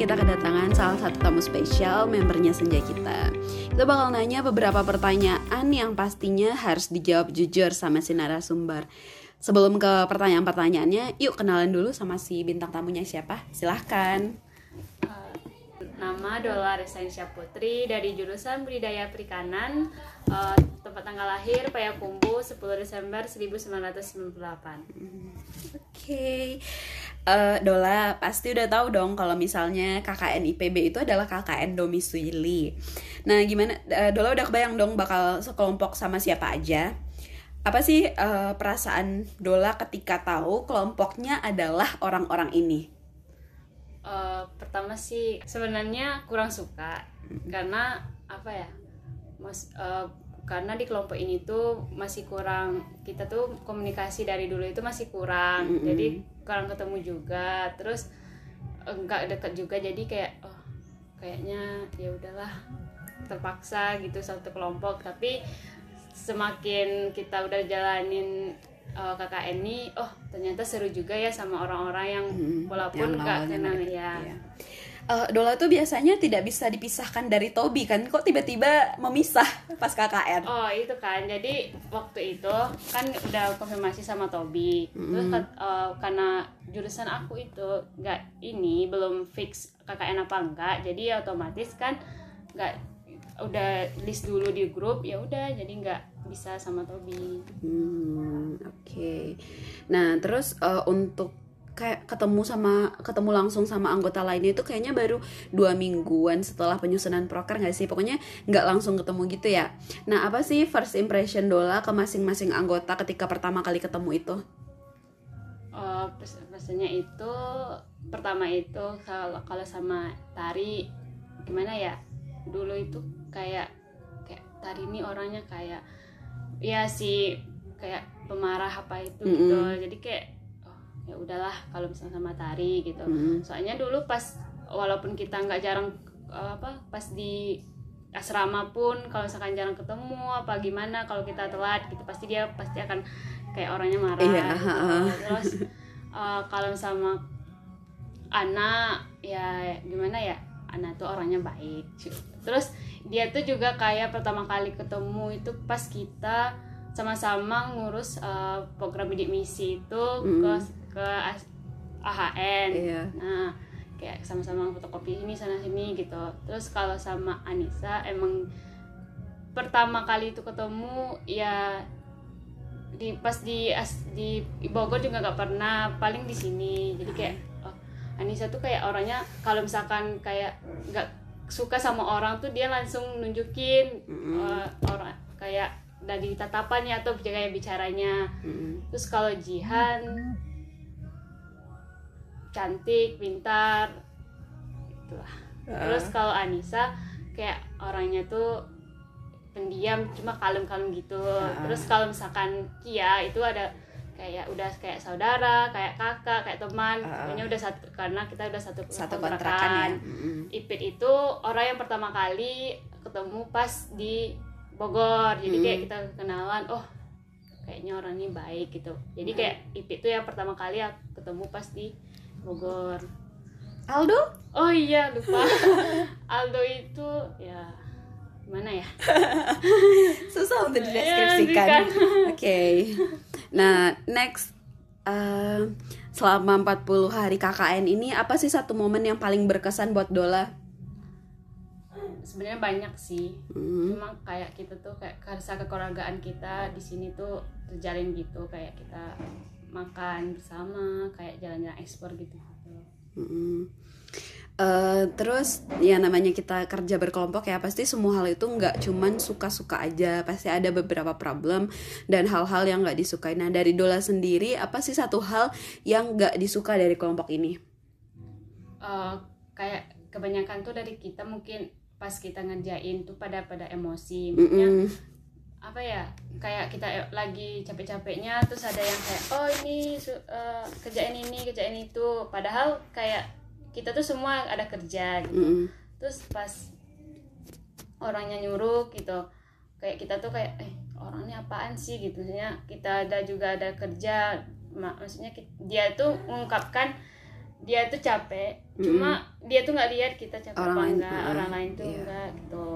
kita kedatangan salah satu tamu spesial membernya Senja kita. Kita bakal nanya beberapa pertanyaan yang pastinya harus dijawab jujur sama si narasumber. Sebelum ke pertanyaan-pertanyaannya, yuk kenalan dulu sama si bintang tamunya siapa. Silahkan. Uh, nama Dola Resensia Putri dari jurusan Budidaya Perikanan. Uh, tempat tanggal lahir Payakumbu 10 Desember 1998. Oke. Okay uh, Dola pasti udah tahu dong kalau misalnya KKN IPB itu adalah KKN domisili. Nah, gimana uh, Dola udah kebayang dong bakal sekelompok sama siapa aja? Apa sih uh, perasaan Dola ketika tahu kelompoknya adalah orang-orang ini? Uh, pertama sih sebenarnya kurang suka karena apa ya? Mas uh, karena di kelompok ini tuh masih kurang kita tuh komunikasi dari dulu itu masih kurang mm -hmm. jadi kurang ketemu juga terus enggak dekat juga jadi kayak oh kayaknya ya udahlah terpaksa gitu satu kelompok. Tapi semakin kita udah jalanin uh, eh, KKN ini oh ternyata seru juga ya sama orang-orang yang walaupun nggak kenal ya. Iya uh, Dola tuh biasanya tidak bisa dipisahkan dari Tobi kan kok tiba-tiba memisah pas KKN oh itu kan jadi waktu itu kan udah konfirmasi sama Tobi mm. terus uh, karena jurusan aku itu nggak ini belum fix KKN apa enggak jadi otomatis kan nggak udah list dulu di grup ya udah jadi nggak bisa sama Tobi. Hmm, oke. Okay. Nah terus uh, untuk kayak ketemu sama ketemu langsung sama anggota lainnya itu kayaknya baru dua mingguan setelah penyusunan proker nggak sih? Pokoknya nggak langsung ketemu gitu ya. Nah apa sih first impression Dola ke masing-masing anggota ketika pertama kali ketemu itu? Uh, rasanya itu pertama itu kalau kalau sama Tari gimana ya? Dulu itu kayak kayak Tari ini orangnya kayak ya si kayak pemarah apa itu mm -hmm. gitu jadi kayak ya udahlah kalau misalnya sama tari gitu hmm. soalnya dulu pas walaupun kita nggak jarang eh, apa pas di asrama pun kalau misalkan jarang ketemu apa gimana kalau kita telat gitu pasti dia pasti akan kayak orangnya marah iya, gitu. terus uh, kalau sama anak ya gimana ya anak tuh orangnya baik terus dia tuh juga kayak pertama kali ketemu itu pas kita sama-sama ngurus uh, program bidik misi itu mm. ke ke AHN iya. nah kayak sama-sama fotokopi ini sana sini gitu terus kalau sama Anissa emang pertama kali itu ketemu ya di pas di as, di Bogor juga nggak pernah paling di sini jadi kayak oh, Anissa tuh kayak orangnya kalau misalkan kayak nggak suka sama orang tuh dia langsung nunjukin mm -hmm. uh, orang kayak dari tatapannya atau kayak bicaranya mm -hmm. terus kalau Jihan mm -hmm cantik pintar itulah uh. terus kalau Anissa kayak orangnya tuh pendiam cuma kalem-kalem gitu uh. terus kalau misalkan Kia itu ada kayak udah kayak saudara kayak kakak kayak teman uh. pokoknya udah satu karena kita udah satu satu kontrakan ya. Ipit itu orang yang pertama kali ketemu pas di Bogor jadi mm. kayak kita kenalan oh kayaknya orang ini baik gitu jadi kayak Ipit tuh yang pertama kali ya ketemu pas di Bogor. Aldo? Oh iya lupa. Aldo itu ya mana ya? Susah untuk dideskripsikan. ya, oke. Okay. nah next uh, selama 40 hari KKN ini apa sih satu momen yang paling berkesan buat Dola? Sebenarnya banyak sih. Hmm. cuma kayak kita tuh kayak rasa kekeluargaan kita di sini tuh terjalin gitu. Kayak kita makan bersama kayak jalan-jalan ekspor gitu. Mm-hmm. uh, terus ya namanya kita kerja berkelompok ya pasti semua hal itu nggak cuman suka-suka aja. Pasti ada beberapa problem dan hal-hal yang nggak disukai. Nah dari Dola sendiri apa sih satu hal yang nggak disuka dari kelompok ini? Uh, kayak kebanyakan tuh dari kita mungkin pas kita ngerjain tuh pada pada emosi. Maksudnya mm -mm apa ya? Kayak kita lagi capek-capeknya terus ada yang kayak oh ini uh, kerjain ini kerjain itu. Padahal kayak kita tuh semua ada kerja gitu. Mm -hmm. terus pas orangnya nyuruh gitu kayak kita tuh kayak eh orangnya apaan sih? Gitu. Maksudnya kita ada juga ada kerja maksudnya dia tuh mengungkapkan dia tuh capek cuma dia tuh nggak lihat kita capek Orang apa enggak orang lain tuh iya. enggak gitu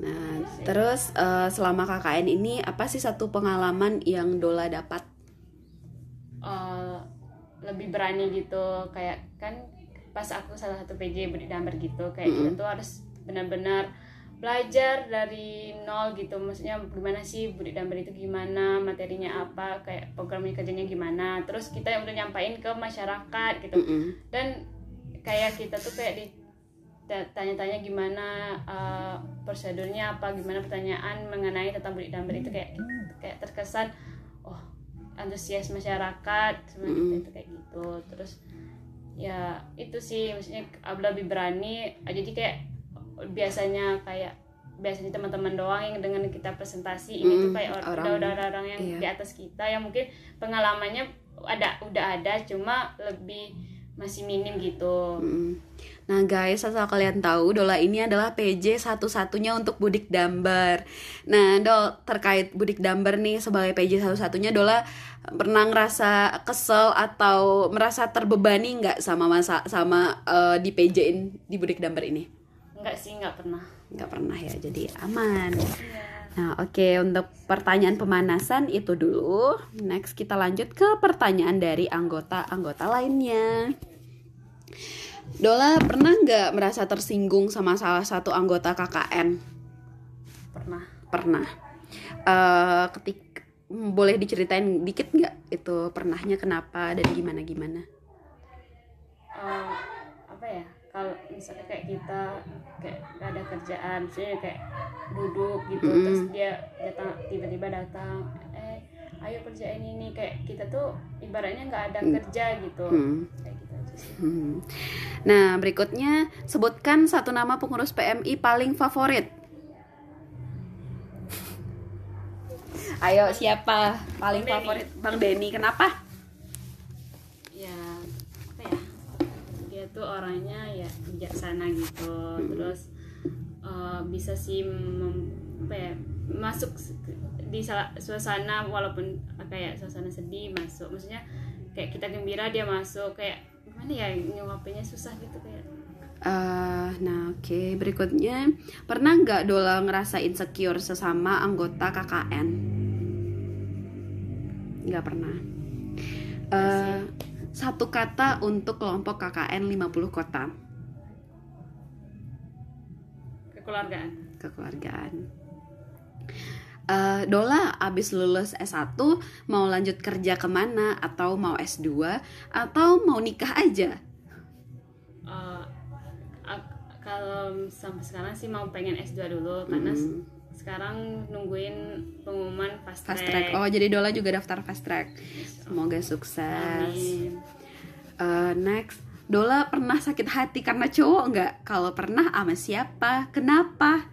Nah, terus eh, selama KKN ini apa sih satu pengalaman yang Dola dapat? Eh, lebih berani gitu kayak kan pas aku salah satu PJ budi damber gitu kayak kita tuh harus benar-benar belajar dari nol gitu maksudnya gimana sih damber itu gimana materinya apa kayak program kerjanya gimana terus kita yang udah nyampain ke masyarakat gitu Mm-mm. dan kayak kita tuh kayak di tanya-tanya gimana uh, prosedurnya apa gimana pertanyaan mengenai tentang budi damber itu kayak kayak terkesan oh antusias masyarakat kita itu kayak gitu. Terus ya itu sih maksudnya aku lebih berani. Jadi kayak biasanya kayak biasanya teman-teman doang yang dengan kita presentasi. Ini tuh Mm, kayak or- orang- udah udah orang yang iya. di atas kita yang mungkin pengalamannya ada udah ada cuma lebih masih minim gitu Mm. Nah guys, asal kalian tahu Dola ini adalah PJ satu-satunya untuk Budik Dambar. Nah Dol, terkait Budik Dambar nih sebagai PJ satu-satunya Dola pernah ngerasa kesel atau merasa terbebani nggak sama masa sama eh, di PJ-in di Budik Dambar ini? enggak sih enggak pernah Nggak pernah ya, jadi aman. Nah, oke untuk pertanyaan pemanasan itu dulu. Next kita lanjut ke pertanyaan dari anggota-anggota lainnya. Dola pernah nggak merasa tersinggung sama salah satu anggota KKN? pernah Pernah. Eh ketik boleh diceritain dikit nggak itu pernahnya kenapa dan gimana gimana? Eh, apa ya kalau misalnya kayak kita kayak gak ada kerjaan misalnya kayak duduk gitu Mm. terus dia datang tiba-tiba datang eh ayo kerjain ini kayak kita tuh ibaratnya nggak ada kerja gitu Hmm. kayak gitu aja sih Hmm. Nah, berikutnya sebutkan satu nama pengurus PMI paling favorit. Ayo, siapa paling Bang Denny. favorit? Bang Denny. Kenapa? ya apa ya dia tuh orangnya ya bijaksana gitu terus eh, bisa sih mem- apa ya masuk di salah- suasana walaupun kayak suasana sedih masuk maksudnya kayak kita gembira dia masuk kayak gimana ya nyuapinnya susah gitu kayak Eh, nah, oke. Berikutnya, pernah nggak Dola ngerasa insecure sesama anggota KKN? Nggak pernah. Eh, satu kata untuk kelompok KKN 50 kota. kekeluargaan kekeluargaan. Eh, Dola abis lulus S1 mau lanjut kerja ke mana atau mau S2 atau mau nikah aja? Eh, ak- kalau sampai sekarang sih mau pengen S2 dulu karena Hmm. Sekarang nungguin pengumuman fast, Fast track. track. Oh, jadi Dola juga daftar fast track. Semoga sukses. Amin. Eh, next, Dola pernah sakit hati karena cowok nggak? Kalau pernah sama siapa? Kenapa?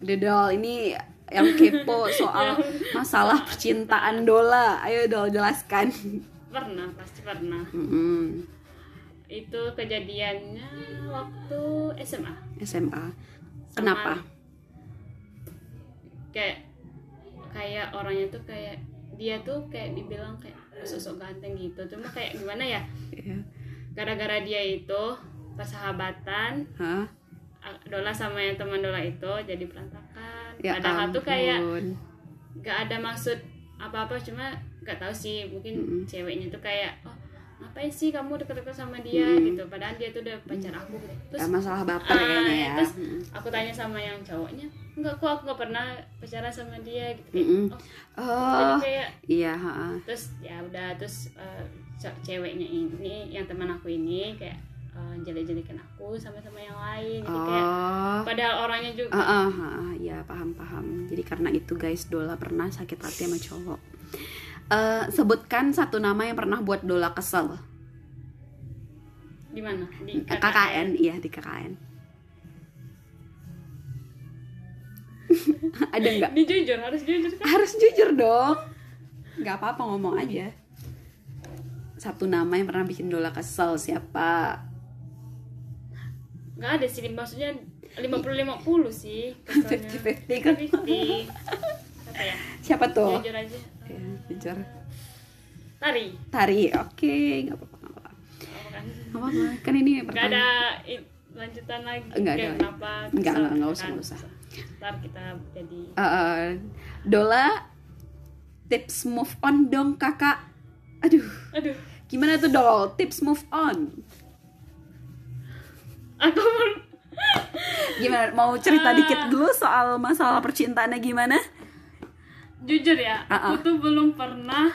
Udah Dol, ini yang kepo soal masalah percintaan Dola. Ayo Dol jelaskan. Pernah, pasti pernah. Mm-mm. Itu kejadiannya waktu SMA. SMA. Kenapa? Kayak kayak orangnya tuh kayak dia tuh kayak dibilang kayak sosok ganteng gitu. Cuma kayak gimana ya? Iya. Gara-gara dia itu persahabatan Hah? Dola sama yang teman Dola itu jadi berantakan. Ya Padahal tuh kayak ampun. gak ada maksud apa-apa cuma gak tahu sih mungkin ceweknya tuh kayak oh ngapain sih kamu deket-deket sama dia gitu padahal dia tuh udah pacar aku gitu. terus masalah baper ah, kayaknya ya. terus aku tanya sama yang cowoknya enggak kok aku gak pernah pacaran sama dia gitu kayak, Mm-mm. oh, Oh, kayak iya, ha. terus ya udah terus ce- ceweknya ini yang teman aku ini kayak eh, jelek-jelekin aku sama-sama yang lain kayak Oh. padahal orangnya juga Ah, ah, ah, ah, ya paham paham. Jadi karena itu guys, Dola pernah sakit hati sama cowok. Eh, sebutkan satu nama yang pernah buat Dola kesel. di mana di KKN, iya di KKN. Ada nggak? Ini jujur harus jujur kan Harus jujur dong. Nggak apa-apa ngomong aja. Satu nama yang pernah bikin Dola kesel siapa? nggak ada sih maksudnya 50-50 sih kesannya 50-50 kan? 50 apa ya Siapa tuh? jujur aja Ya, jujur. tari Tari, oke, nggak apa-apa, nggak apa-apa. Apa kan? kan ini nggak ada lanjutan lagi Nggak ada. kenapa Nggak, nggak, nggak usah, kan? nggak usah. ntar kita jadi Eh, Dola tips move on dong kakak aduh aduh gimana tuh dol tips move on aku gimana mau cerita Ah. dikit dulu soal masalah percintaannya gimana jujur ya Ah, ah. aku tuh belum pernah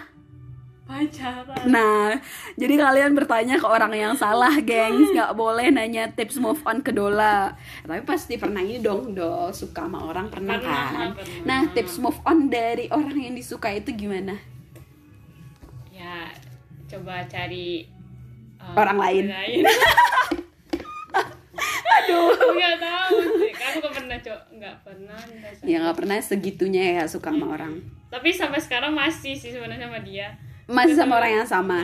pacaran Nah, jadi kalian bertanya ke orang yang salah, gengs. Nggak boleh nanya tips move on ke Dola. Tapi pasti pernah ini dong, Dol. Suka sama orang pernah, Pernah, kan? pernah. Nah, tips move on dari orang yang disuka itu gimana? ya coba cari uh, Orang lain. aduh nggak tahu nggak pernah cok. Nggak pernah Ya nggak pernah segitunya ya suka sama orang. tapi sampai sekarang masih sih sebenarnya sama dia. Masih sama orang yang sama.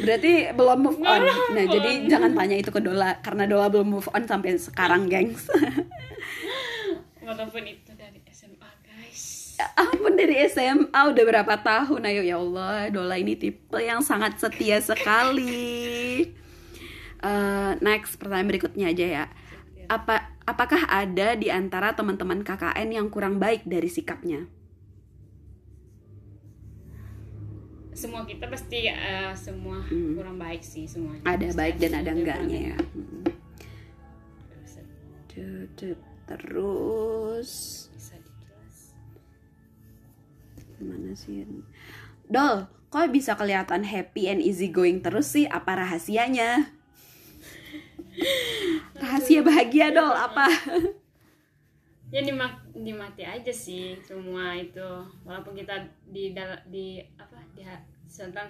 Berarti belum move on. Nah, jadi jangan tanya itu ke Dola karena Dola belum move on sampai sekarang, gengs. walaupun itu dari SMA guys. Ya ampun dari SMA udah berapa tahun? Ayo ya Allah Dola ini tipe yang sangat setia sekali. Eh, next pertanyaan berikutnya aja ya. Apa apakah ada di antara teman-teman KKN yang kurang baik dari sikapnya? Semua kita pasti uh, semua Hmm. kurang baik sih semuanya. Ada Pasti baik dan ada enggaknya ya. Mm. Duh, terus. Mana sih Dol kok bisa kelihatan happy and easy going terus sih? Apa rahasianya rahasia bahagia Dol apa? Ya dimak dimati aja sih semua itu. Walaupun kita di di apa di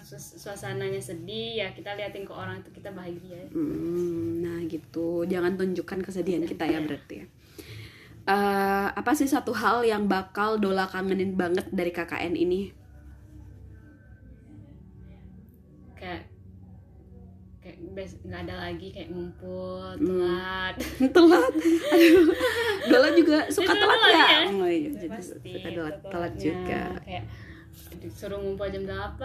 suas- suasananya sedih ya kita liatin ke orang itu kita bahagia. Hmm, nah gitu, jangan tunjukkan kesedihan kita ya berarti ya. Eh, apa sih satu hal yang bakal Dola kangenin banget dari KKN ini? Nggak ada lagi kayak ngumpul Hmm. telat telat. Aduh, Dola juga suka Itu telat telat ya? ya? Oh iya, Ya, jadi pasti suka telat, telat juga. kayak disuruh ngumpul jam 8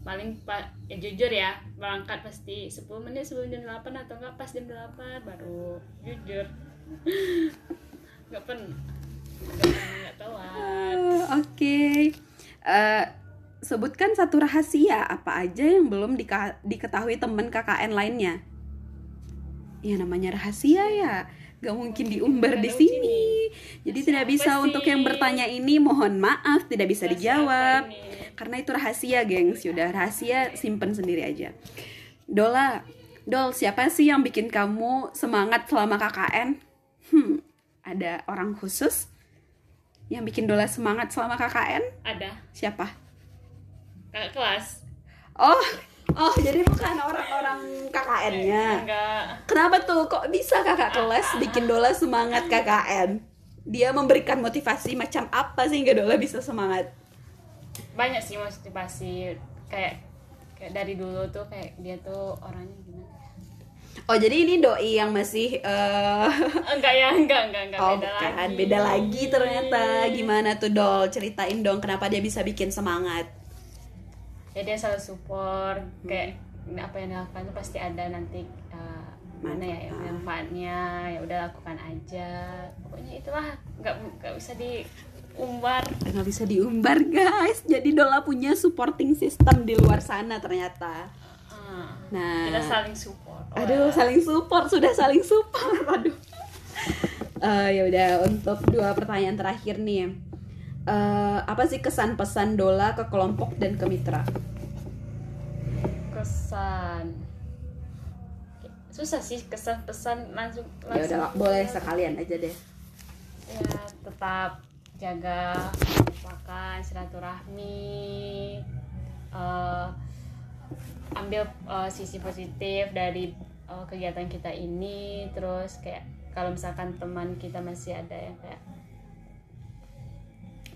paling pak ya jujur ya berangkat pasti 10 menit sebelum jam 8 atau enggak pas jam 8 baru jujur nggak pernah nggak telat Eh, Oke, Eh, sebutkan satu rahasia apa aja yang belum diketahui teman KKN lainnya. Ya namanya rahasia ya, gak mungkin diumbar di sini. Jadi tidak bisa untuk yang bertanya ini mohon maaf tidak bisa Rahasia dijawab. Karena itu rahasia, gengs. Yaudah, rahasia simpen sendiri aja. Dola, Dol, siapa sih yang bikin kamu semangat selama KKN? Hmm, ada orang khusus yang bikin Dola semangat selama KKN? ada Siapa? Kakak kelas. Oh, oh, jadi bukan orang-orang KKN-nya. enggak. Kenapa tuh? Kok bisa kakak kelas bikin Dola semangat KKN? Dia memberikan motivasi macam apa sehingga Dola bisa semangat? banyak sih motivasi. Kayak kayak dari dulu tuh kayak dia tuh orangnya gimana? Oh, jadi ini doi yang masih eh, enggak ya enggak enggak enggak. Oh beda bukan, lagi. Beda lagi ternyata. Gimana tuh Dol, ceritain dong kenapa dia bisa bikin semangat ya dia selalu support kayak apa yang dilakukan pasti ada nanti uh, mana ya yang Manfaat. manfaatnya ya udah lakukan aja. Pokoknya itulah nggak nggak bisa diumbar. Nggak bisa diumbar guys. Jadi Dola punya supporting system di luar sana ternyata. Ah, Nah. Kita saling support. Aduh, saling support, sudah saling support. Aduh. Eh, ya udah untuk dua pertanyaan terakhir nih. Eh, apa sih kesan pesan Dola ke kelompok dan ke mitra? kesan susah sih kesan pesan langsung Ya langsung udah, boleh sekalian aja deh. ya tetap jaga melupakan silaturahmi eh, ambil eh, sisi positif dari eh, kegiatan kita ini terus kayak kalau misalkan teman kita masih ada yang kayak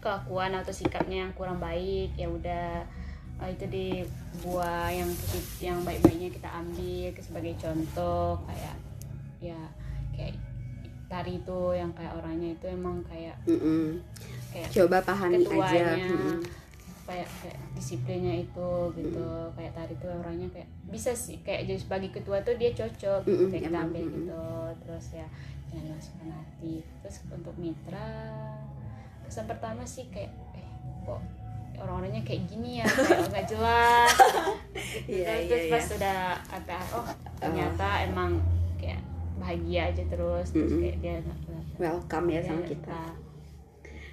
kelakuan atau sikapnya yang kurang baik ya udah eh, itu dibuat yang posit- yang baik-baiknya kita ambil sebagai contoh kayak ya kayak tari itu yang kayak orangnya itu emang kayak kayak Coba pahami aja. ketuanya Mm-mm. kayak kayak disiplinnya itu gitu kayak tari tuh orangnya kayak bisa sih kayak jadi sebagai ketua tuh dia cocok Mm-mm, kayak kita emang, ambil mm-mm. gitu terus ya jangan dimasukkan hati terus untuk mitra kesan pertama sih kayak eh kok orang-orangnya kayak gini ya kayak nggak jelas gitu. Iya, terus iya, pas iya. sudah ada oh ternyata emang kayak bahagia aja terus terus Mm-mm. kayak dia welcome ya sama Dia- kita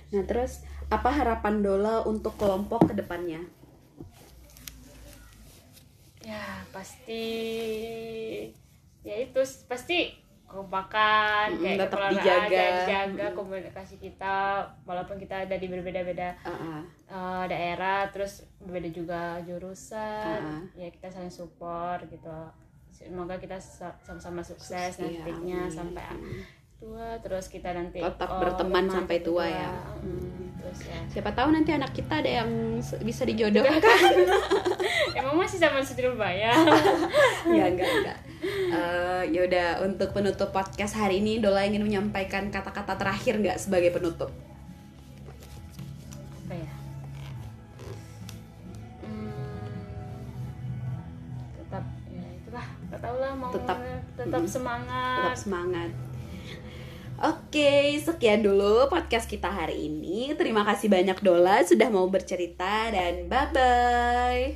nah terus apa harapan Dola untuk kelompok ke depannya ya pasti ya itu pasti kekompakan kayak tetap dijaga. dijaga Mm-mm. komunikasi kita walaupun kita ada di berbeda-beda Ah, ah. eh, daerah terus berbeda juga jurusan Ah. ya kita saling support gitu semoga kita sa- sama-sama sukses Iya, nantinya amin. sampai Mm. Tua terus kita nanti Tetap oh, berteman sampai tua ya. Mm, terus ya. Siapa tahu nanti anak kita ada yang bisa dijodohkan. Emang masih zaman Surabaya ya enggak enggak Eh, yaudah untuk penutup podcast hari ini Dola ingin menyampaikan kata-kata terakhir nggak sebagai penutup? Apa ya? Hmm, tetap ya itulah. Lah mau Tetap, tetap mm, semangat. Tetap semangat Oke, sekian dulu podcast kita hari ini. Terima kasih banyak Dola sudah mau bercerita dan bye-bye.